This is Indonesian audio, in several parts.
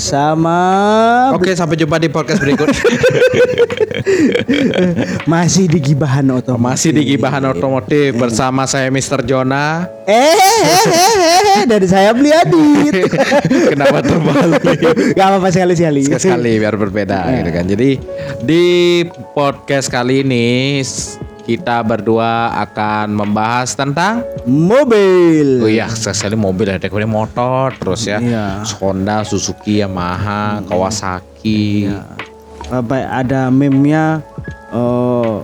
Bersama Oke, sampai jumpa di podcast berikut. masih di gibahan otomotif. Masih di Gibahan Otomotif bersama saya Mr. Jona. Eh, eh, eh, eh, dari saya beli adit. Kenapa terbalik? Gak apa-apa sekali-sekali. Sekali biar berbeda gitu kan. Jadi di podcast kali ini kita berdua akan membahas tentang Mobil. Oh iya, sekali mobil ada kemudian motor terus ya. Iya. Honda, Suzuki, Yamaha, Kawasaki. Apa ada meme-nya eh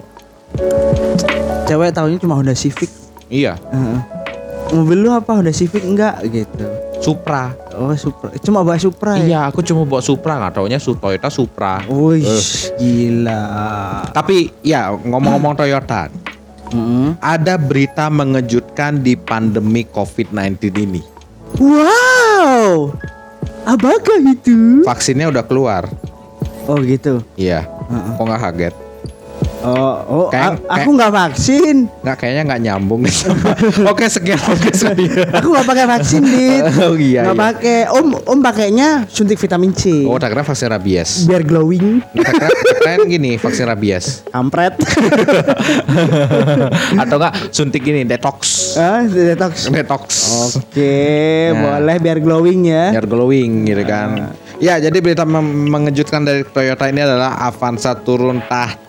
cewek tahunya cuma Honda Civic. Iya, Heeh. Mobil lu apa Honda Civic enggak gitu. Supra. Oh, Supra. Cuma bahas Supra ya. Iya, aku cuma bawa Supra nggak taunya Toyota Supra. Wih, gila. Tapi ya ngomong-ngomong Toyota, Mm-mm. ada berita mengejutkan di pandemi COVID-19 ini. Wow. Apakah itu? Vaksinnya udah keluar. Oh gitu. Iya. Kok nggak kaget? Oh, oh Kayak- a- aku nggak vaksin. Nggak kayaknya nggak nyambung nih. Oke sekian podcast dia. Aku nggak pakai vaksin, Dit. Oh iya. Nggak iya. pakai. Om, Om pakainya suntik vitamin C. Oh, tak kira vaksin rabies. Biar glowing. Tak kira, keren gini vaksin rabies. Kampret. Atau enggak suntik ini detox. ah, detox. Detox. Oke, Nah. boleh biar glowing ya. Biar glowing gitu kan. Ya, jadi berita mengejutkan dari Toyota ini adalah Avanza turun tahta.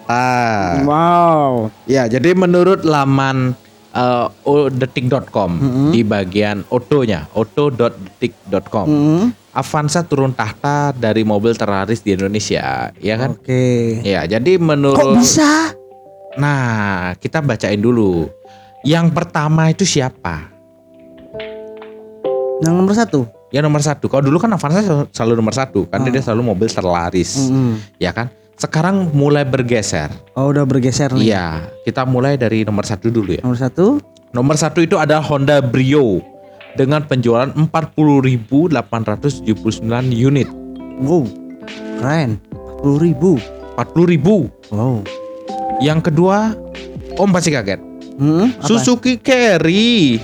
Wow. Ya, jadi menurut laman uh, o- detik.com di bagian otonya, auto.detik.com. Hmm. Avanza turun tahta dari mobil terlaris di Indonesia, ya kan? Oke. Ya, jadi Kok menurut bisa? Nah, kita bacain dulu. Yang pertama itu siapa? Yang nomor satu. Ya nomor satu. Kalau dulu kan Avanza sel- selalu nomor satu, kan dia selalu mobil terlaris, Mm-mm. ya kan? Sekarang mulai bergeser. Oh, udah bergeser nih. Iya, kita mulai dari nomor satu dulu ya. Nomor satu. Nomor satu itu adalah Honda Brio dengan penjualan 40.879 unit. Wow. Keren. 40 ribu. 40.000. Wow. Yang kedua, Om pasti kaget. Hmm, apa? Suzuki Carry.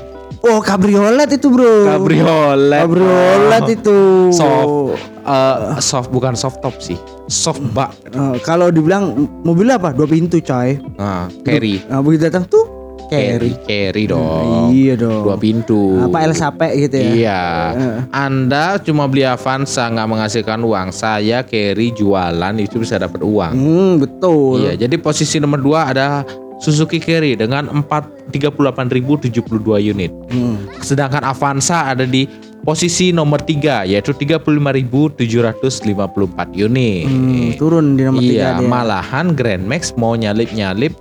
Oh, kabriolet itu, Bro. Cabriolet. Kabriolet itu. Soft. eh, soft bukan soft top sih. Soft bak. Eh, kalau dibilang mobil apa? Dua pintu, coy. Nah, carry. Nah, begitu datang tuh carry. Carry dong. Iya dong. Dua pintu. Apa El Sape gitu ya? Iya. Eh. Anda cuma beli Avanza nggak menghasilkan uang. Saya carry jualan itu bisa dapat uang. Hmm, betul. Iya. Jadi posisi nomor dua ada Suzuki Carry dengan 4 38.072 unit. Hmm. Sedangkan Avanza ada di posisi nomor 3 yaitu 35.754 unit. Hmm, turun di nomor iya, tiga dia. malahan Grand Max mau nyalip-nyalip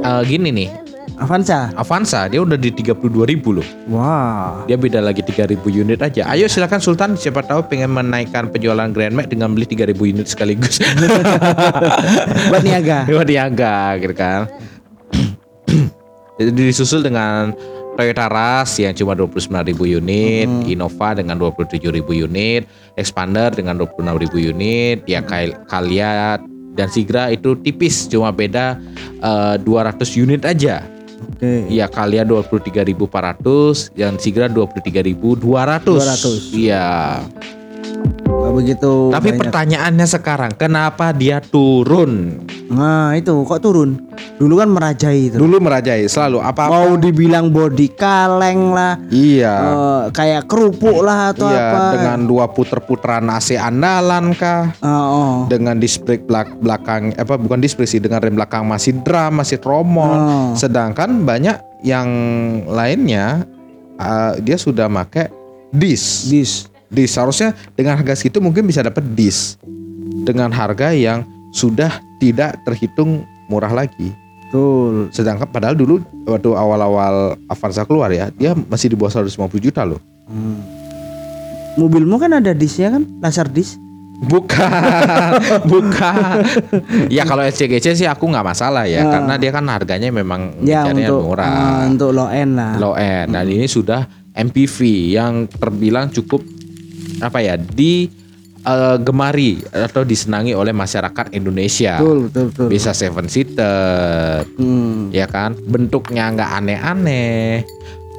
eh, gini nih. Avanza. Avanza dia udah di 32.000 loh. Wah. Dia beda lagi 3000 unit aja. Ayo silakan Sultan siapa tahu pengen menaikkan penjualan Grand Max dengan beli 3000 unit sekaligus. Buat niaga. Buat niaga gitu kan. Jadi disusul dengan Toyota Rush yang cuma 29.000 unit, Innova dengan 27.000 unit, Expander dengan 26.000 unit, ya Kal- Kalia dan Sigra itu tipis cuma beda eh, 200 unit aja. Oke. Iya Kalia 23.400 dan Sigra 23.200. 200. Iya. Nggak begitu. Tapi banyak. pertanyaannya sekarang, kenapa dia turun? Nah, itu kok turun? Dulu kan merajai itu. Dulu merajai selalu apa-apa. Mau dibilang body kaleng lah, Iya. eh, kayak kerupuk lah atau iya, apa. dengan dua puter-puteran AC andalan kah? Ah, oh. Dengan disc brake belak- belakang apa bukan disc brake sih dengan rem belakang masih drum, masih tromol. Oh. Sedangkan banyak yang lainnya uh, dia sudah make disc. Dis. Dis harusnya dengan harga segitu mungkin bisa dapat dis dengan harga yang sudah tidak terhitung murah lagi. Betul. Sedangkan padahal dulu waktu awal-awal Avanza keluar ya, dia masih di bawah 150 juta loh. Hmm. Mobilmu kan ada disnya kan? Laser dis. Bukan, bukan. Ya kalau SCGC sih aku nggak masalah ya, Ah. karena dia kan harganya memang Ya untuk murah, ah, untuk low end lah. low end. Dan ini sudah MPV yang terbilang cukup apa ya di eh, gemari atau disenangi oleh masyarakat Indonesia. Betul, betul, betul. Bisa seven seater, Hmm. ya kan? Bentuknya nggak aneh-aneh.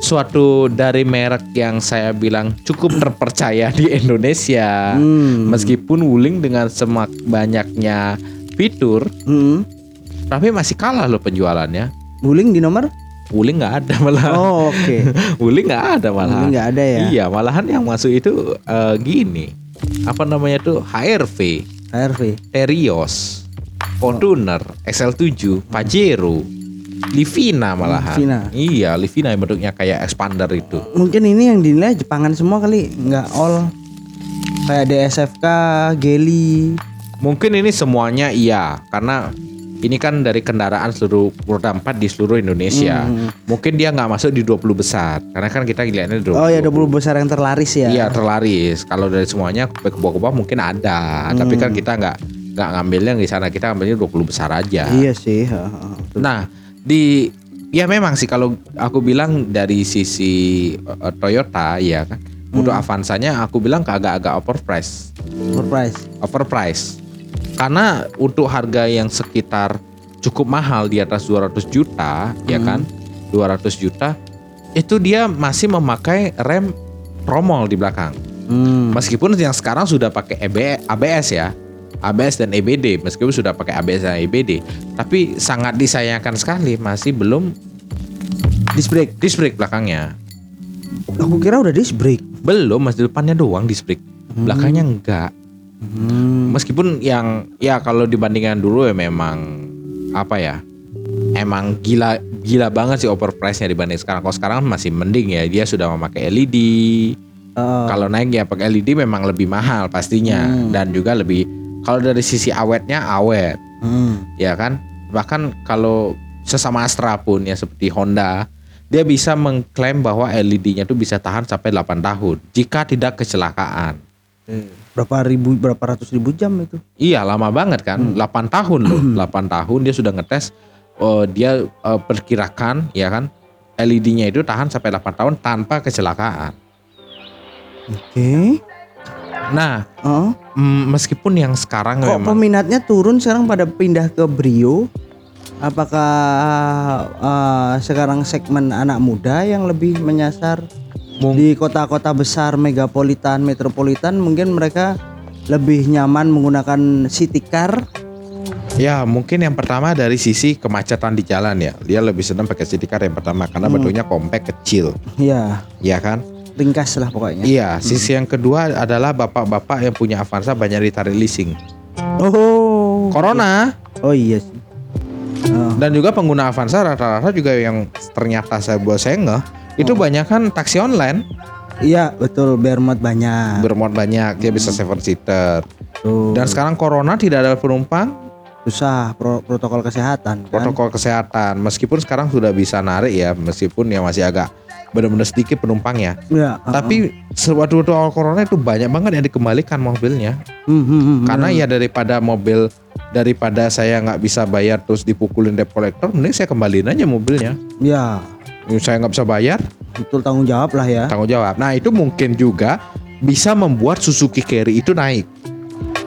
suatu dari merek yang saya bilang cukup terpercaya di Indonesia. Hmm. Meskipun Wuling dengan semak banyaknya fitur, Hmm. tapi masih kalah loh penjualannya. Wuling di nomor? Wuling nggak ada malah. Oh, oke. Wuling nggak ada malah. Wuling nggak ada ya? Iya, malahan yang masuk itu eh, gini. Apa namanya tuh HRV, HRV. Terios, Fortuner, XL7, Pajero, Livina malahan. Livina. Iya, Livina yang bentuknya kayak expander itu. Mungkin ini yang dinilai Jepangan semua kali, nggak all. Kayak DSFK, Geli. Mungkin ini semuanya iya, karena ini kan dari kendaraan seluruh roda 4 di seluruh Indonesia. Hmm. Mungkin dia nggak masuk di 20 besar, karena kan kita lihatnya di 20. Oh ya 20 besar yang terlaris ya. Iya terlaris. Kalau dari semuanya ke bawah-ke bawah mungkin ada, tapi kan kita nggak nggak ngambilnya di sana, kita ngambilnya 20 besar aja. Iya sih. Nah di ya memang sih kalau aku bilang dari sisi eh, Toyota ya kan, untuk Avanza-nya aku bilang agak-agak overpriced, Surprise. overpriced. Karena untuk harga yang sekitar cukup mahal di atas 200 juta, ya kan, 200 juta itu dia masih memakai rem tromol di belakang. Hmm. Meskipun yang sekarang sudah pakai EB ABS ya. ABS dan EBD meskipun sudah pakai ABS dan EBD tapi sangat disayangkan sekali masih belum Disc brake. disc brake belakangnya Aku kira udah disc brake. belum masih depannya doang disc brake belakangnya enggak Hmm. meskipun yang ya kalau dibandingkan dulu ya memang apa ya emang gila gila banget sih overprice-nya dibanding sekarang kalau sekarang masih mending ya dia sudah memakai LED Oh. Kalau naik ya pakai LED memang lebih mahal pastinya Hmm. dan juga lebih kalau dari sisi awetnya awet Hmm. ya kan bahkan kalau sesama Astra pun ya seperti Honda dia bisa mengklaim bahwa LED-nya tuh bisa tahan sampai 8 tahun jika tidak kecelakaan. Berapa ribu, berapa ratus ribu jam itu? Iya lama banget kan 8 tahun loh 8 tahun dia sudah ngetes oh, dia eh, perkirakan ya kan LED-nya itu tahan sampai 8 tahun tanpa kecelakaan. Oke. Nah Oh. mm, meskipun yang sekarang Kok memang peminatnya turun sekarang pada pindah ke Brio? Apakah eh, sekarang segmen anak muda yang lebih menyasar Mung- di kota-kota besar megapolitan, metropolitan mungkin mereka lebih nyaman menggunakan city car? Ya mungkin yang pertama dari sisi kemacetan di jalan ya Dia lebih senang pakai city car yang pertama Karena Hmm. bentuknya compact kecil Ya, Ya kan ringkas lah pokoknya. Iya sisi yang kedua adalah bapak-bapak yang punya Avanza banyak ditarik leasing Oh. Corona Oh iya sih. Oh. Dan juga pengguna Avanza rata-rata juga yang ternyata saya buat saya ngeh Itu banyak kan taksi online? Iya betul. Bermod banyak. Bermuat banyak Dia bisa seven seater. Tuh, Dan sekarang Corona tidak ada penumpang? Susah. Pro- protokol kesehatan kan. Protokol kesehatan. Meskipun sekarang sudah bisa narik ya Meskipun ya masih agak benar-benar sedikit penumpangnya Ya, Tapi sewaktu awal corona itu banyak banget yang dikembalikan mobilnya. Hmm, hmm, hmm, Karena ya daripada mobil daripada saya nggak bisa bayar terus dipukulin debt collector, mending saya kembaliin aja mobilnya. ya Saya nggak bisa bayar, betul tanggung jawab lah ya. tanggung jawab. Nah itu mungkin juga bisa membuat Suzuki Carry itu naik.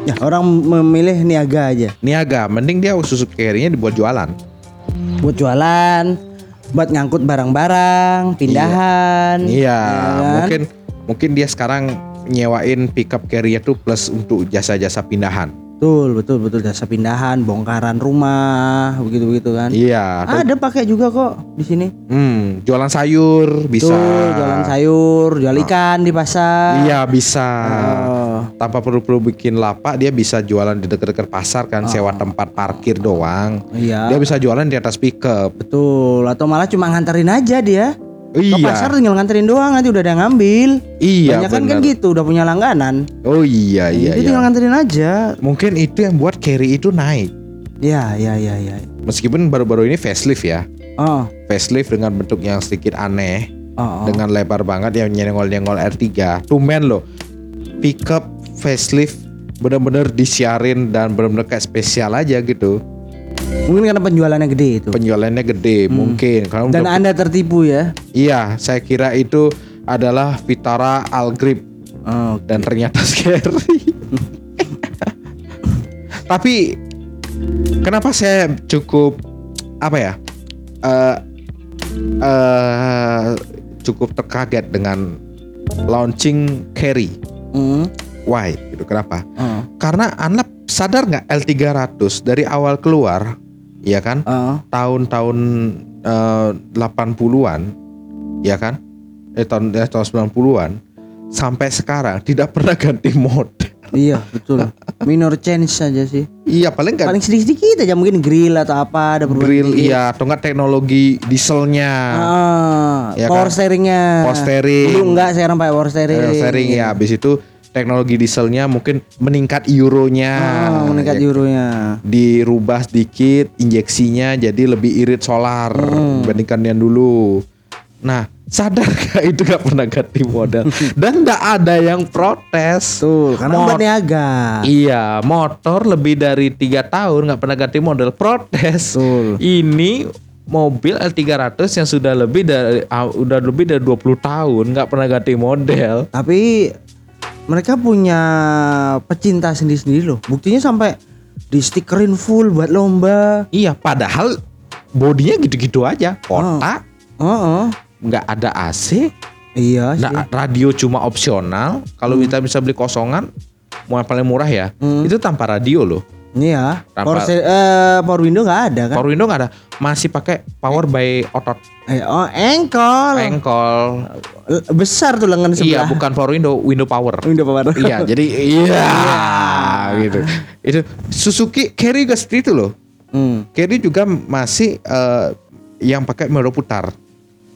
Ya orang memilih niaga aja Niaga, mending dia Suzuki Carry-nya dibuat jualan. buat jualan, buat ngangkut barang-barang, pindahan. Iya, kan? mungkin mungkin dia sekarang nyewain pickup carrier tuh plus untuk jasa-jasa pindahan. Betul, betul, betul jasa pindahan, bongkaran rumah, begitu-begitu kan. Iya, atau- Ada pakai juga kok di sini. Hmm, jualan sayur bisa. Tuh, jualan sayur, jual ikan di pasar. Iya bisa. Oh, Tanpa perlu perlu bikin lapak, dia bisa jualan di dekat-dekat pasar kan, sewa tempat parkir doang. iya. Dia bisa jualan di atas pickup. Betul, atau malah cuma nganterin aja dia. Ke Iya. pasar tinggal nganterin doang nanti udah ada yang ngambil. Iya Banyak kan kan gitu, udah punya langganan. Oh iya iya Jadi iya. tinggal nganterin aja. Mungkin itu yang buat carry itu naik. Ya, ya, ya, ya. Meskipun baru-baru ini facelift ya. Oh, Facelift dengan bentuk yang sedikit aneh, oh, oh. dengan lebar banget yang nyenggol-nyenggol R3. Tumen loh. Pickup facelift bener-bener disiarin dan bener-bener kayak spesial aja gitu. Mungkin karena penjualannya gede itu. Penjualannya gede mungkin karena Dan udah Anda tertipu ya. Iya, saya kira itu adalah Vitara Algrip Oh, dan ternyata scary. Tapi kenapa saya cukup apa ya? eh eh, cukup terkaget dengan launching carry. Hmm. Why? Gitu kenapa? Heeh. Karena Anda sadar nggak L300 dari awal keluar, ya kan? Heeh. Tahun-tahun eh, 80-an, ya kan? Eh tahun eh, tahun 90-an sampai sekarang tidak pernah ganti mode. Iya betul. Minor change saja sih. Iya, paling nggak Paling sedikit-sedikit aja mungkin grill atau apa ada perubahan grill iya atau nggak teknologi dieselnya. Ah, Ya power kan? steeringnya. Power steering. Dulu enggak sekarang pakai power steering. Eh, Sharing ya, habis itu teknologi dieselnya mungkin meningkat euronya. Ah, meningkat Ya, euronya. dirubah sedikit injeksinya jadi lebih irit solar Hmm. dibandingkan yang dulu. Nah, sadar gak itu gak pernah ganti model dan gak ada yang protes. Tuh, karena Mot- niaga. Iya, motor lebih dari tiga tahun nggak pernah ganti model protes. Betul. Ini mobil L300 yang sudah lebih dari ah, udah lebih dari 20 tahun nggak pernah ganti model. Tapi mereka punya pecinta sendiri-sendiri loh. Buktinya sampai di stikerin full buat lomba. Iya, padahal bodinya gitu-gitu aja, kotak, Heeh. nggak ada AC, Iya sih. Nah, radio cuma opsional. Kalau kita bisa beli kosongan, mau yang paling murah ya, Hmm. itu tanpa radio loh. Iya. Power, se- eh, power window nggak ada kan? Power window nggak ada, masih pakai power by otot, Eh, oh, engkol. engkol. Besar tuh lengan Iya, sebelah. bukan power window, window power. Window power. iya, jadi iya gitu. Itu Suzuki Carry juga seperti itu loh. Hmm. Carry juga masih eh, yang pakai meru putar.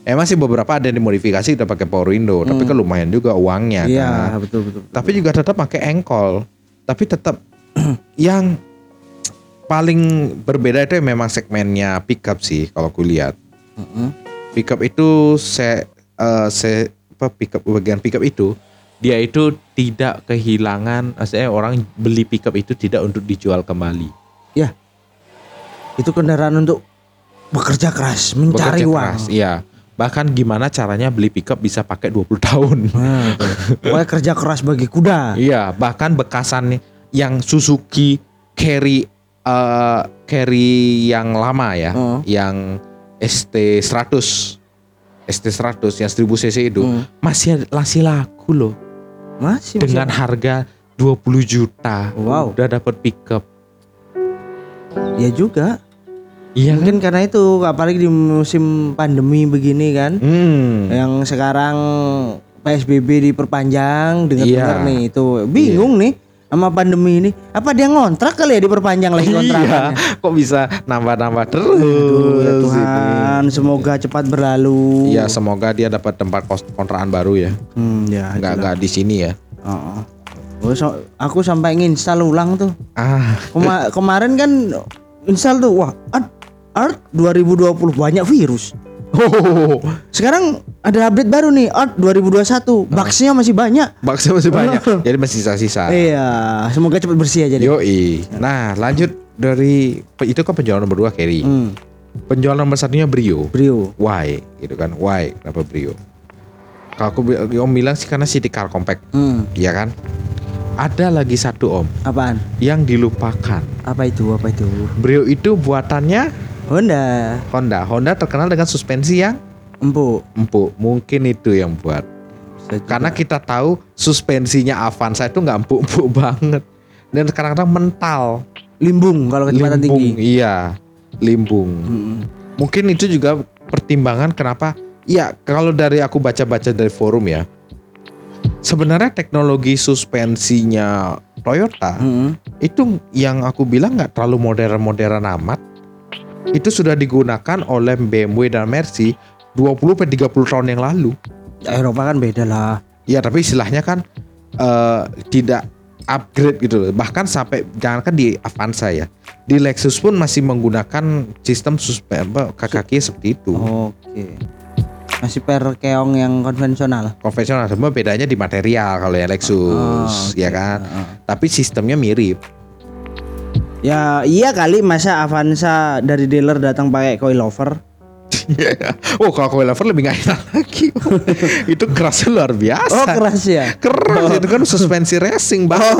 Eh masih beberapa ada yang dimodifikasi udah pakai power window, tapi kan lumayan juga uangnya Hmm. Iya, kan. betul betul. Tapi juga tetap pakai engkol. Tapi tetap yang paling berbeda itu memang segmennya pickup sih kalau kulihat. Heeh. Pickup itu se eh, se apa pickup bagian pickup itu dia itu tidak kehilangan maksudnya orang beli pickup itu tidak untuk dijual kembali. Ya. Itu kendaraan untuk bekerja keras, mencari Bekerja uang. keras, Iya. Bahkan gimana caranya beli pickup bisa pakai 20 tahun. Nah. Pokoknya kerja keras bagi kuda. Iya, bahkan bekasan yang Suzuki Carry eh Carry yang lama ya, Oh. yang ST 100 ST 100 yang 1000 cc itu Hmm. masih masih laku loh Masih dengan masih. harga 20 juta. Wow. Udah dapat pickup. Ya juga. Iya kan? Mungkin karena itu apalagi di musim pandemi begini kan. Hmm. Yang sekarang PSBB diperpanjang dengar-dengar Iya. nih itu bingung nih sama pandemi ini. Apa dia ngontrak kali ya diperpanjang lagi Iya, kontrakannya? kok bisa nambah-nambah terus? Aduh, ya ini? Tuhan, semoga cepat berlalu. Iya, semoga dia dapat tempat kontrakan baru ya. Hmm, ya. Enggak itulah. enggak di sini ya. Oh, oh. Oh, so- aku sampai nginstal ulang tuh. Ah, Kema- kemarin kan install tuh, wah, Art, Art 2020 banyak virus. Oh, Sekarang ada update baru nih, Art 2021. Bugsnya masih banyak. bakso masih banyak. Jadi masih sisa-sisa. Iya, semoga cepat bersih aja deh. Yoi. Nah, lanjut dari itu kan penjualan nomor 2 carry. Hmm, Penjualan nomor satunya Brio. Brio. Why? Gitu kan. Why? Kenapa Brio? Kalau aku Om bilang sih karena city car compact, Hmm, ya kan? Ada lagi satu Om apaan? yang dilupakan. Apa itu? Apa itu? Brio itu buatannya Honda. Honda. Honda terkenal dengan suspensi yang Empuk. empuk. Mungkin itu yang buat. Karena kita tahu suspensinya Avanza itu nggak empuk-empuk banget. Dan kadang-kadang mental. limbung kalau kecepatan limbung, tinggi. Iya, limbung. Hmm. Mungkin itu juga pertimbangan kenapa ya kalau dari aku baca-baca dari forum ya. Sebenarnya teknologi suspensinya Toyota Hmm. itu yang aku bilang nggak terlalu modern-modern amat. Itu sudah digunakan oleh BMW dan Mercy 20 sampai 30 tahun yang lalu. Eropa kan beda lah. Ya tapi istilahnya kan eh, tidak upgrade gitu loh. Bahkan sampai jangankan di Avanza ya. Di Lexus pun masih menggunakan sistem suspen apa kaki seperti itu. Oke. Masih per keong yang konvensional. Konvensional semua bedanya di material kalau yang Lexus Oh, oke. ya kan. Heeh. Tapi sistemnya mirip. Ya iya kali masa Avanza dari dealer datang pakai coilover. oh kalau coilover lebih nggak enak lagi. itu kerasnya luar biasa. Oh keras ya. Keras itu kan suspensi racing banget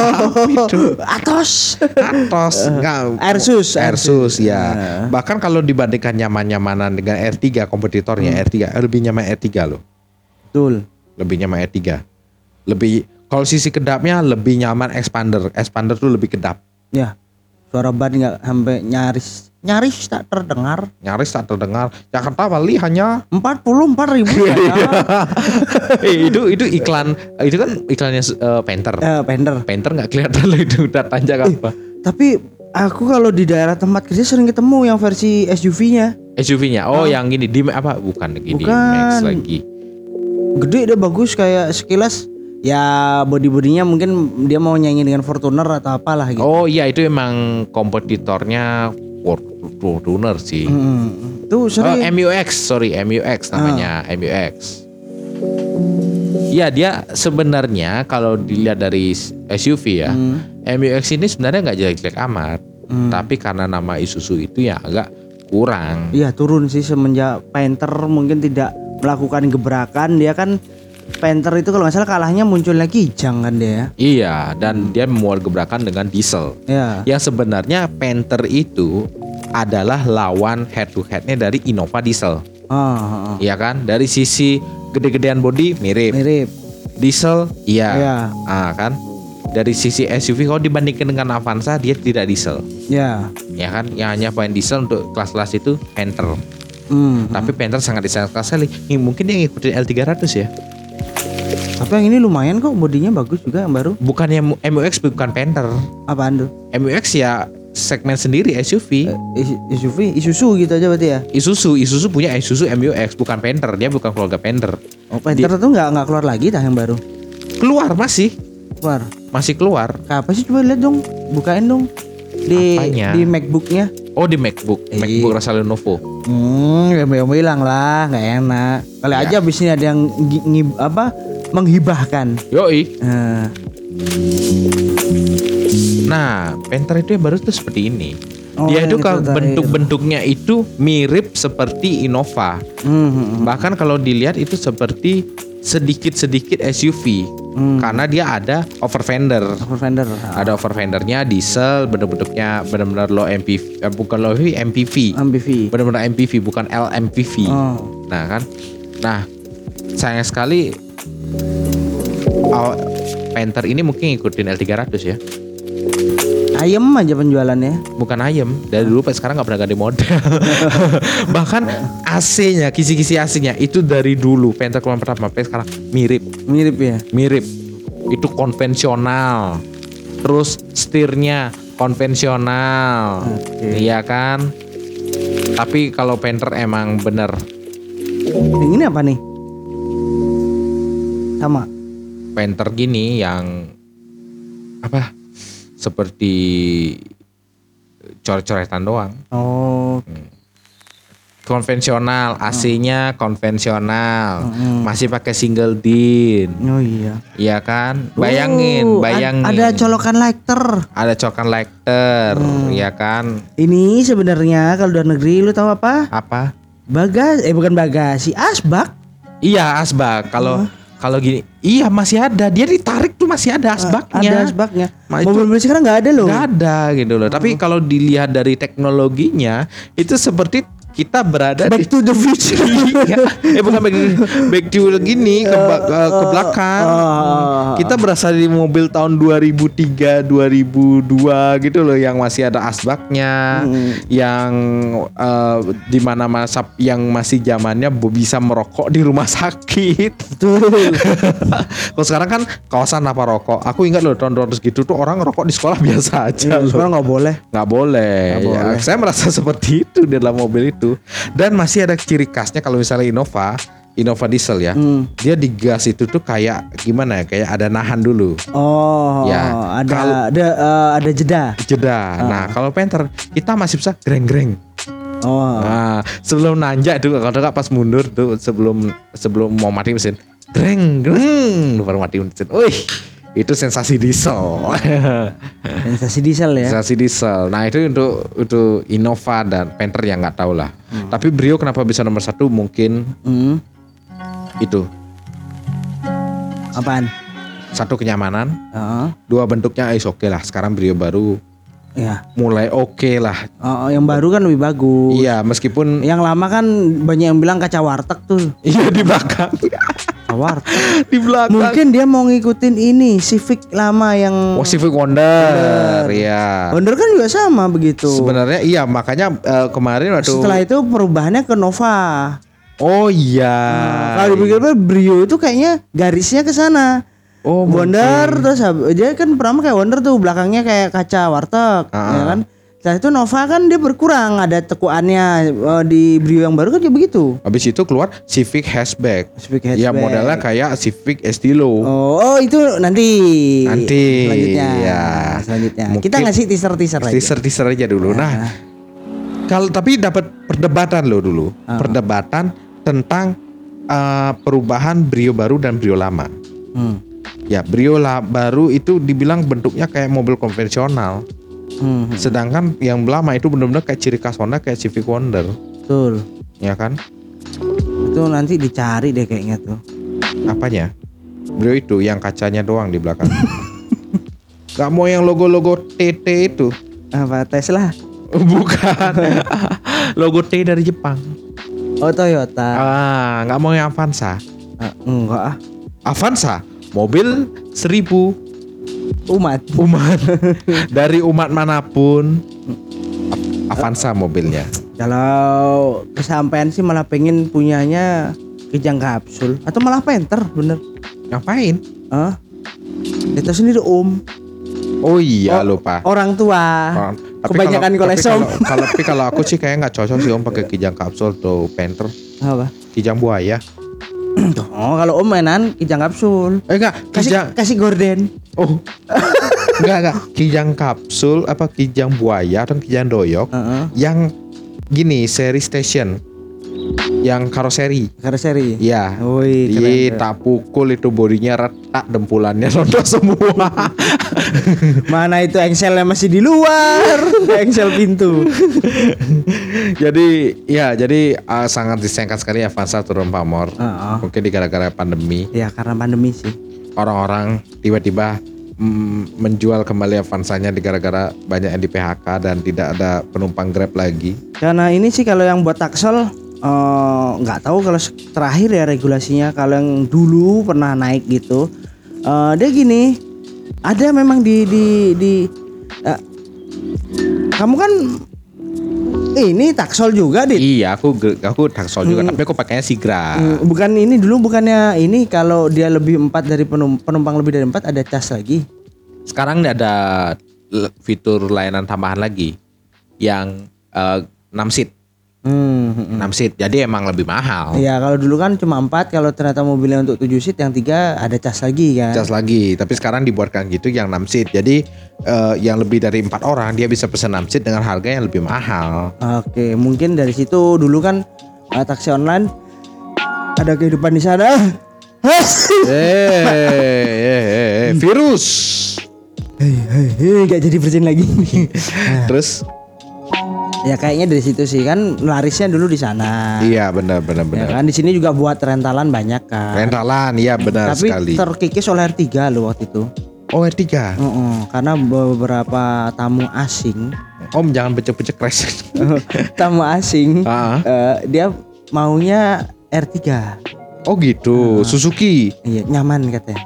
itu. Atos. Atos enggak Airsus, Airsus ya. Nah. Bahkan kalau dibandingkan nyaman-nyamanan dengan R3 kompetitornya Hmm. R3 lebih nyaman R3 loh. Betul. lebih nyaman R3 lebih kalau sisi kedapnya lebih nyaman expander expander tuh lebih kedap Ya. Suara ban nggak sampai nyaris. Nyaris tak terdengar. nyaris tak terdengar. Jakarta Bali hanya 44 ribu Iya, ya. eh, itu itu iklan itu kan iklannya eh, Panther. Eh, Pender. Panther nggak kelihatan loh itu datanya apa. Tapi aku kalau di daerah tempat kerja sering ketemu yang versi SUV-nya. SUV-nya oh yang gini di apa? Bukan gini Bukan. Max lagi. Gede dia bagus. Kayak sekilas ya body-bodinya mungkin dia mau nyanyi dengan Fortuner atau apalah gitu. oh iya itu emang kompetitornya Fortuner sih Hmm. Tuh Oh, sering. MUX, sorry MUX namanya MUX. Iya dia sebenarnya kalau dilihat dari SUV ya, MUX ini sebenarnya nggak jelek-jelek amat, tapi karena nama Isuzu itu ya agak kurang. Iya turun sih semenjak Panther mungkin tidak melakukan gebrakan dia kan Panther itu kalau nggak salah kalahnya muncul lagi Kijang kan dia ya. Iya, dan dia memuat gebrakan dengan diesel. Ya. Yang sebenarnya Panther itu adalah lawan head to headnya dari Innova diesel. Ah, ah, ah. Iya kan? Dari sisi gede-gedean body mirip. mirip. Diesel iya. Iya. Ah kan? Dari sisi SUV kalau dibandingkan dengan Avanza dia tidak diesel. Ya. Ya kan? Yang hanya main diesel untuk kelas-kelas itu Panther. Hmm. Tapi Panther sangat disayangkan sekali. Mungkin dia ngikutin L300 ya. Tapi yang ini lumayan kok bodinya bagus juga yang baru. Bukannya Mu- MUX bukan Panther. Apaan tuh? MUX ya segmen sendiri SUV. Eh, Is- SUV, Isuzu gitu aja berarti ya. Isuzu, Isuzu punya Isuzu MUX bukan Panther. Dia bukan keluarga Panther. Oh, Panther tuh nggak nggak keluar lagi dah yang baru. Keluar masih, Keluar. masih keluar. Apa sih coba lihat dong, bukain dong di Apanya? di MacBooknya. Oh di MacBook, Iya. MacBook rasa Lenovo. Hmm, ya mau bilang lah, nggak enak. Kali Ya. aja abis ini ada yang gi- ngib- apa menghibahkan. Yoi. Nah, Nah, Panther itu yang baru tuh seperti ini. Oh, Dia yang itu kalau bentuk-bentuknya itu mirip seperti Innova. hmm, hmm, hmm. Bahkan kalau dilihat itu seperti sedikit-sedikit SUV. Hmm. Karena dia ada over fender. Over fender. Ada over fendernya diesel, bentuk-bentuknya benar-benar low MPV, eh, bukan low MPV, MPV. MPV. Benar-benar MPV bukan LMPV. Oh. Nah kan, nah sayang sekali awal Panther ini mungkin ngikutin L300 ya. Ayem aja penjualannya. bukan ayam dari dulu sampai sekarang nggak pernah ganti model bahkan AC-nya kisi-kisi AC-nya itu dari dulu Panther keluaran pertama sampai sekarang mirip Mirip ya. mirip itu konvensional terus setirnya konvensional Oke. iya kan tapi kalau Panther emang bener Yang ini apa nih? Sama. Panther gini yang apa seperti coret-coretan doang Oh, konvensional AC-nya konvensional Hmm. masih pakai single din oh iya. Iya kan bayangin Oh, ad- bayangin Ada colokan lighter. ada cokan lighter Hmm. ya kan Ini sebenarnya kalau luar negeri lu tahu apa? apa Bagas eh bukan bagasi, asbak. iya asbak kalau kalau gini iya masih ada dia ditarik tuh masih ada asbaknya Ada asbaknya. Itu- Mobil-mobil sekarang nggak ada loh. nggak ada gitu loh tapi kalau dilihat dari teknologinya itu seperti kita berada Back di to the future. Iya. eh bukan back, back to gini ke, ba- ke, ke belakang. oh. Kita berasal di mobil tahun 2003, 2002 gitu loh yang masih ada asbaknya, yang eh, di mana masa yang masih zamannya bisa merokok di rumah sakit. Betul. Kalau sekarang kan kawasan apa rokok. Aku ingat loh tahun 200 gitu tuh orang rokok di sekolah biasa aja Ya, loh sekarang nggak boleh. nggak boleh. Nggak Ya, boleh. saya merasa seperti itu di dalam mobil itu. Dan masih ada ciri khasnya kalau misalnya Innova, Innova diesel ya, Hmm. dia di gas itu tuh kayak gimana ya? Kayak ada nahan dulu, Oh, Ya, ada kalau- ada eh, ada jeda. jeda. Ah. Nah kalau Panther kita masih bisa greng-greng. Oh. Nah sebelum nanjak tuh kalau nggak pas mundur tuh sebelum sebelum mau mati mesin, greng greng baru mati mesin. Wih itu sensasi diesel. Sensasi diesel ya. Sensasi diesel. Nah itu untuk untuk Innova dan Panther yang nggak tahu lah. Tapi Brio kenapa bisa nomor satu mungkin Hmm. itu Apaan? satu kenyamanan, Heeh. dua bentuknya is oke lah. Sekarang Brio baru ya. mulai oke lah. Oh, yang baru kan lebih bagus. Iya meskipun Yang lama kan banyak yang bilang kaca warteg tuh. iya di belakang. Warteg. di belakang. Mungkin dia mau ngikutin ini Civic lama yang Oh, Civic Wonder, ya. Wonder kan juga sama begitu. Sebenarnya iya makanya eh, kemarin waktu Setelah itu perubahannya ke Nova. Oh iya. Kalau dipikir Brio itu kayaknya garisnya ke sana. Oh, Wonder terus hab- dia kan pertama kayak Wonder tuh belakangnya kayak kaca warteg, Ah. ya kan? Setelah itu Nova kan dia berkurang ada tekuannya Eh, di Brio yang baru kan juga begitu. Habis itu keluar Civic Hatchback. Civic Ya hatchback. modelnya kayak Civic Estilo. Oh, oh, itu nanti. Nanti, Selanjutnya. ya. Selanjutnya. Mungkin Kita ngasih teaser-teaser aja. Teaser-teaser aja dulu. Nah, kalau tapi dapat perdebatan loh dulu. Ah. Perdebatan tentang eh, perubahan Brio baru dan Brio lama. Hmm. Ya, Brio la- baru itu dibilang bentuknya kayak mobil konvensional. Hmm, Sedangkan yang lama itu benar-benar kayak ciri khas Honda kayak Civic Wonder, betul. ya kan? Itu nanti dicari deh kayaknya tuh. Apanya? Brio itu yang kacanya doang di belakang. Gak mau yang logo-logo TT itu. Apa Tesla? Bukan. logo T dari Jepang. Oh, Toyota. Ah, nggak mau yang Avanza. Ah, enggak ah. Avanza, mobil seribu Umat. umat dari umat mana pun. Avanza mobilnya. Kalau kesampaian sih malah pengen punyanya kijang kapsul atau malah penter bener. Ngapain? Ah, itu sendiri om. Oh iya Oh, lupa. Orang tua. Oh, tapi Kebanyakan kalau- tapi kalau- Kalau tapi kalau aku sih kayak nggak cocok sih om pakai kijang kapsul atau panther, Apa? kijang buaya. Oh, kalau om mainan kijang kapsul. Eh enggak, Kasih kijang. kasih gorden. Oh. enggak enggak, kijang kapsul apa kijang buaya dan kijang doyok Heeh. yang gini seri station. Yang karoseri. Karoseri. Iya. Iya, keren. tak pukul itu bodinya retak, dempulannya rontok semua. Mana itu engselnya masih di luar, engsel pintu. jadi ya, jadi uh, sangat disayangkan sekali Avanza turun pamor. Heeh. Mungkin di gara-gara pandemi Ya karena pandemi sih. orang-orang tiba-tiba mm, menjual kembali Avanzanya di gara-gara banyak yang di PHK dan tidak ada penumpang Grab lagi. Karena ini sih kalau yang buat taksel eh, nggak tahu kalau terakhir ya regulasinya kalau yang dulu pernah naik gitu eh, dia gini ada memang di di di eh, kamu kan ini taksol juga dit? Iya, aku aku taksol juga, tapi aku pakainya Sigra. Hmm, bukan ini dulu bukannya ini kalau dia lebih empat dari penum- penumpang lebih dari empat ada cas lagi? Sekarang ada fitur layanan tambahan lagi yang eh, 6 seat, hmm, hmm, 6 seat. Jadi emang lebih mahal. Iya kalau dulu kan cuma empat kalau ternyata mobilnya untuk tujuh seat yang tiga ada cas lagi kan Cas lagi, tapi sekarang dibuatkan gitu yang 6 seat. Jadi eh, yang lebih dari empat orang dia bisa pesan 6 seat dengan harga yang lebih mahal. Oke, mungkin dari situ dulu kan uh, taksi online ada kehidupan di sana. eh, eh, eh, eh, virus. Hei, hei, hei, gak jadi bersin lagi. Terus ya kayaknya dari situ sih kan larisnya dulu di sana. iya benar benar Ya benar. kan di sini juga buat rentalan banyak kan. Rentalan, iya benar Tapi sekali. terkikis oleh R3 loh waktu itu. Oh R3 Heeh, karena beberapa tamu asing, Om jangan becek-becek crash. tamu asing, Ah, eh, dia maunya R3. oh gitu, Suzuki. Iya, nyaman katanya.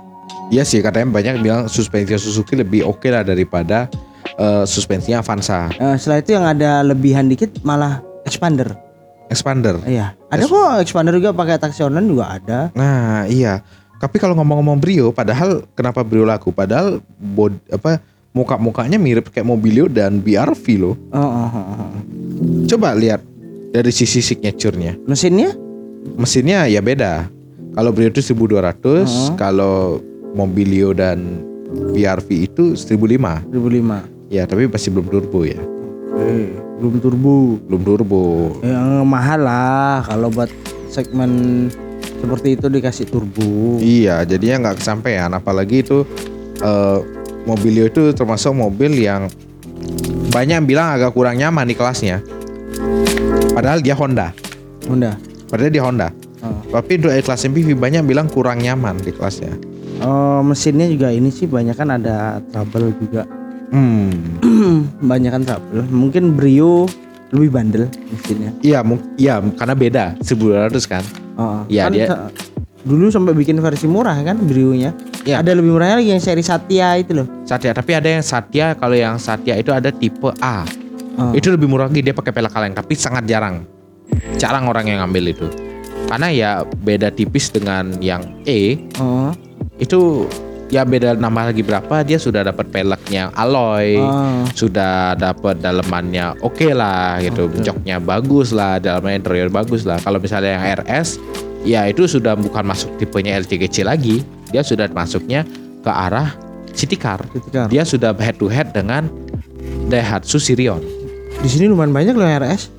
Iya sih katanya banyak bilang suspensi Suzuki lebih oke lah daripada eh, suspensinya Avanza. Eh, setelah itu yang ada lebihan dikit malah expander. Expander. Iya, ada kok expander juga pakai taksi online juga ada. Nah iya. Tapi kalau ngomong-ngomong Brio, padahal kenapa Brio laku? Padahal bod, apa muka-mukanya mirip kayak Mobilio dan BRV loh. Oh, oh, oh, oh. Coba lihat dari sisi signaturenya. Mesinnya? Mesinnya ya beda. Kalau Brio itu 1200, Oh. kalau Mobilio dan BRV itu 1005. 2005. Ya, tapi masih belum turbo ya. Eh, belum turbo. Belum turbo. Yang mahal lah kalau buat segmen seperti itu dikasih turbo. Iya, jadinya nggak kesampaian. Apalagi itu eh, Mobilio itu termasuk mobil yang banyak yang bilang agak kurang nyaman di kelasnya. Padahal dia Honda. Honda. Padahal dia Honda. Oh. Tapi untuk kelas MPV banyak bilang kurang nyaman di kelasnya. Oh, mesinnya juga ini sih banyak kan ada trouble juga. Hmm. banyak kan trouble. Mungkin Brio lebih bandel mesinnya. Iya, mung- iya karena beda 1200 kan. Oh, Iya, kan dia- dulu sampai bikin versi murah kan Brio-nya. Iya. Ada lebih murahnya lagi yang seri Satya itu loh. Satya, tapi ada yang Satya kalau yang Satya itu ada tipe A. Oh. Itu lebih murah lagi dia pakai pelek kaleng, tapi sangat jarang. Jarang orang yang ngambil itu. Karena ya beda tipis dengan yang E, Oh. itu ya beda nambah lagi berapa dia sudah dapat peleknya alloy. Oh. sudah dapat dalemannya oke lah gitu joknya bagus lah dalamnya interior bagus lah kalau misalnya yang RS ya itu sudah bukan masuk tipenya LCGC lagi dia sudah masuknya ke arah city car City car. dia sudah head to head dengan Daihatsu Sirion Di sini lumayan banyak loh RS.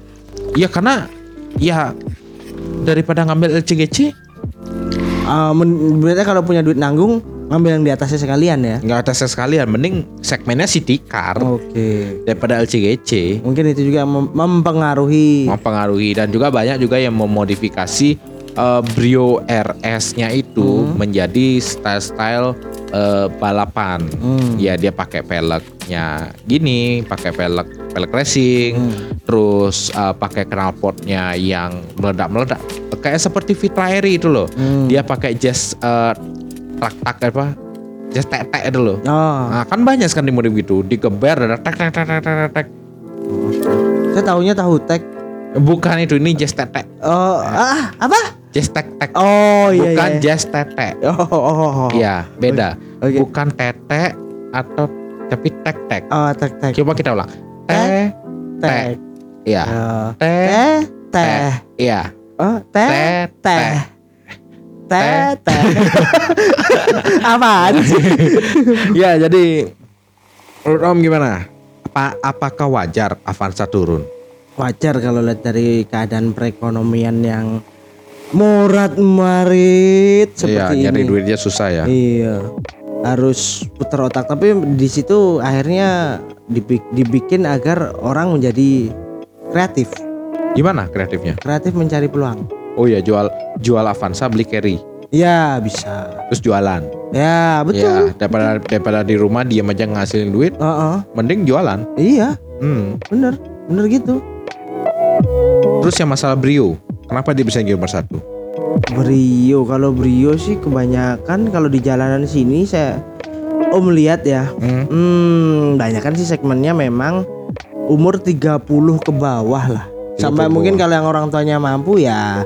ya karena ya daripada ngambil LCGC Ah, men- berarti kalau punya duit nanggung ngambil yang di atasnya sekalian ya. nggak atasnya sekalian mending segmennya city car Oke. daripada LCGC Mungkin itu juga mem- mempengaruhi. mempengaruhi dan juga banyak juga yang memodifikasi eh, Brio RS-nya itu menjadi style-style eh, balapan. Hmm. Ya dia pakai peleknya gini, pakai pelek pelek racing, Hmm. terus eh, pakai knalpotnya yang meledak-meledak, kayak seperti Vitra Airi itu loh. Hmm. Dia pakai jazz eh, tak-tak apa? Jazz tek-tek itu loh. Oh, Nah, kan banyak kan di modif gitu, digeber ada tek tek tek tek tek tek. saya tahunya tahu tek. Bukan itu ini jazz tek tek. Oh, ah, apa? Jazz tek tek. Oh iya bukan iya. jazz tete. Oh, oh, oh, oh. Iya, beda. Oke. Bukan tete atau tapi tek tek. Oh, tek tek. Coba kita ulang. Te Tek. Iya. Oh. Te Teh, teh. Iya. Oh, teh, Te teh. Teh. Apaan sih? Ya, jadi menurut Om gimana? Apa apakah wajar Avanza turun? Wajar kalau lihat dari keadaan perekonomian yang morat marit Iya, seperti nyari ini. duitnya susah ya. Iya. Harus putar otak tapi di situ akhirnya dibik- dibikin agar orang menjadi kreatif. Gimana kreatifnya? Kreatif mencari peluang. Oh iya, jual jual Avanza beli carry, Ya, bisa. terus jualan. Ya, Ya, betul. daripada daripada di rumah diam aja ngasilin duit, Heeh. mending jualan. Iya, Hmm. bener. Bener gitu. Terus yang masalah Brio, kenapa dia bisa jadi nomor satu? Brio, kalau Brio sih kebanyakan kalau di jalanan sini saya Om lihat ya. Hmm. Hmm, banyak kan sih segmennya memang umur 30 ke bawah lah. 30 Sampai mungkin kalau yang orang tuanya mampu ya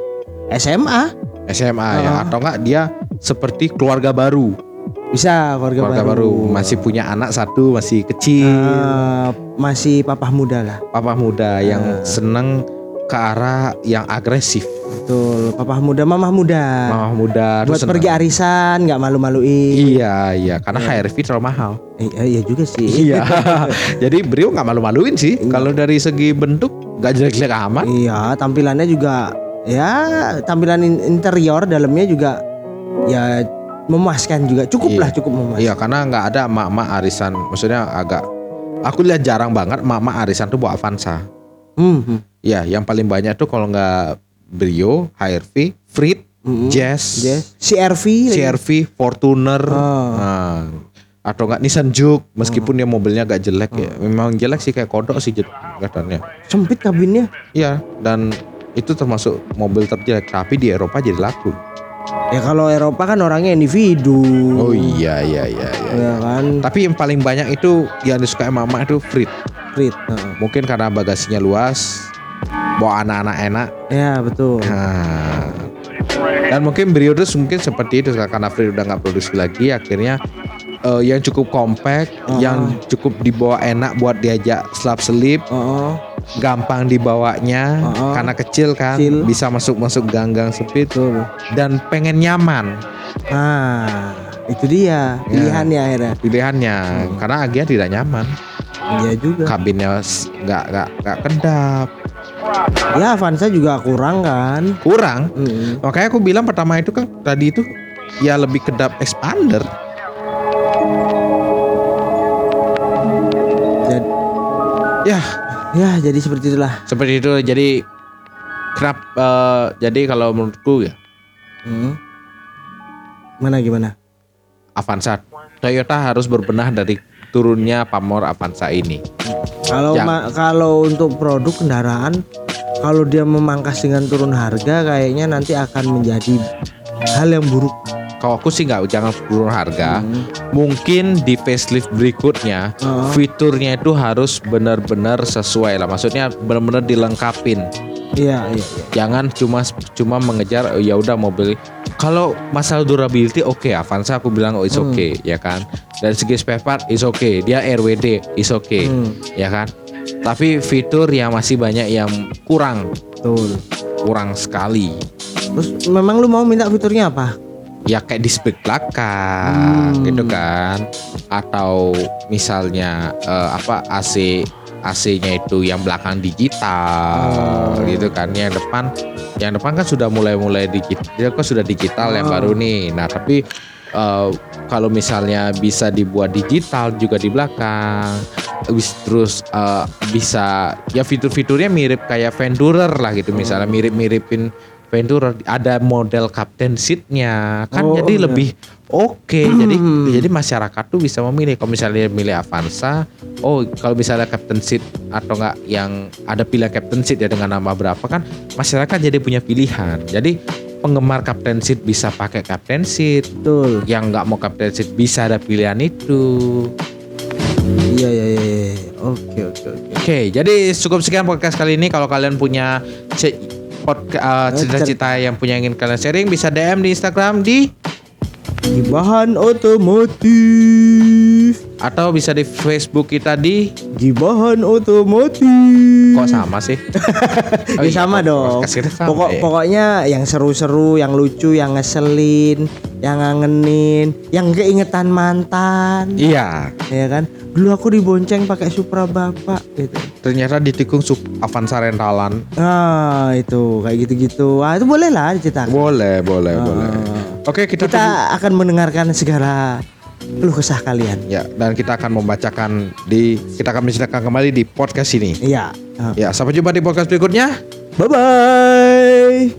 SMA SMA ya. Atau enggak dia seperti keluarga baru. Bisa keluarga, keluarga baru. masih punya anak satu masih kecil. Eh, masih papa muda lah. papa muda yang seneng ke arah yang agresif. Betul, papa muda, mamah muda. mama muda Buat seneng. pergi arisan nggak malu-maluin. iya iya. Karena HRV terlalu mahal. Eh, iya juga sih. iya. Jadi Brio nggak malu-maluin sih. Kalau dari segi bentuk nggak jelek-jelek amat. Iya, tampilannya juga ya tampilan in- interior dalamnya juga ya memuaskan juga. Cukup Iya. lah, cukup memuaskan. iya karena nggak ada emak-emak arisan maksudnya agak aku lihat jarang banget emak-emak arisan tuh bawa Avanza Hmm, hmm, Ya, yang paling banyak tuh kalau nggak Brio, HRV, Freed, hmm. Jazz, Yes. CRV. CRV, Fortuner, Oh. nah, atau nggak Nissan Juke, meskipun dia mobilnya agak jelek ya, memang jelek sih kayak kodok sih kelihatannya. Sempit kabinnya. Iya, dan itu termasuk mobil terjelek, tapi di Eropa jadi laku. Ya kalau Eropa kan orangnya individu. Oh iya iya iya iya. Ya kan, Tapi yang paling banyak itu yang disukai mama itu Freed. Frit. Heeh. Mungkin karena bagasinya luas, bawa anak-anak enak. Ya betul. Nah, dan mungkin Brio terus mungkin seperti itu karena Free udah nggak produksi lagi akhirnya eh, yang cukup compact, Oh. yang cukup dibawa enak buat diajak selap selip, Oh, gampang dibawanya Oh. karena kecil kan, Kecil. bisa masuk masuk gang-gang sempit betul. dan pengen nyaman Nah, itu dia pilihannya akhirnya. pilihannya Hmm. karena Agia tidak nyaman, Iya juga. kabinnya nggak nggak nggak kedap, Ya Avanza juga kurang kan. kurang. Mm. Makanya aku bilang pertama itu kan tadi itu ya lebih kedap expander. Ya ya jadi seperti itulah. seperti itu jadi kenapa eh, jadi kalau menurutku ya Hmm. Mana gimana? Avanza Toyota harus berbenah dari turunnya pamor Avanza ini Kalau Yang- ma- kalau untuk produk kendaraan, kalau dia memangkas dengan turun harga, kayaknya nanti akan menjadi hal yang buruk. Kalau aku sih nggak jangan turun harga. Hmm. Mungkin di facelift berikutnya Oh. fiturnya itu harus benar-benar sesuai lah. Maksudnya benar-benar dilengkapin. Iya, iya. Jangan cuma cuma mengejar oh, ya udah mobil. Kalau masalah durability oke Avanza aku bilang oh it's Hmm. okay ya kan. Dari segi spare part is okay. Dia RWD is okay Hmm. ya kan. Tapi fitur yang masih banyak yang kurang Betul. kurang sekali. Terus memang lu mau minta fiturnya apa? Ya kayak di spek belakang Hmm. gitu kan atau misalnya eh, apa AC AC-nya itu yang belakang digital Oh. gitu kan yang depan yang depan kan sudah mulai-mulai digital dia kan sudah digital yang Oh. baru nih nah tapi eh, kalau misalnya bisa dibuat digital juga di belakang terus eh, bisa ya fitur-fiturnya mirip kayak Venturer lah gitu misalnya mirip-miripin Venturer ada model captain seatnya kan Oh, jadi iya. lebih oke jadi Hmm. jadi masyarakat tuh bisa memilih kalau misalnya milih Avanza oh kalau misalnya captain seat atau enggak yang ada pilihan captain seat ya dengan nama berapa kan masyarakat jadi punya pilihan jadi penggemar captain seat bisa pakai captain seat Betul. yang nggak mau captain seat bisa ada pilihan itu Iya, iya, iya. iya. Oke, oke, oke. Oke, jadi cukup sekian podcast kali ini. Kalau kalian punya podca- uh, cita-cita yang punya ingin kalian sharing, bisa DM di Instagram di Di bahan otomotif. atau bisa di Facebook kita di Di bahan otomotif. kok sama sih? Oh Ya iya, sama dong. podcast kita sama, Pokok ya. pokoknya yang seru-seru, yang lucu, yang ngeselin, yang ngangenin, yang keingetan mantan. Iya, Ya kan? Dulu aku dibonceng pakai Supra Bapak gitu. ternyata ditikung sub Avanza rentalan. Nah, itu kayak gitu-gitu. Ah, itu boleh lah diceritakan. Boleh, boleh, boleh. Oke, kita, tunggu. Kita akan mendengarkan segala keluh kesah kalian. ya dan kita akan membacakan di kita akan menceritakan kembali di podcast ini. Iya. Ah. Ya, sampai jumpa di podcast berikutnya. Bye bye.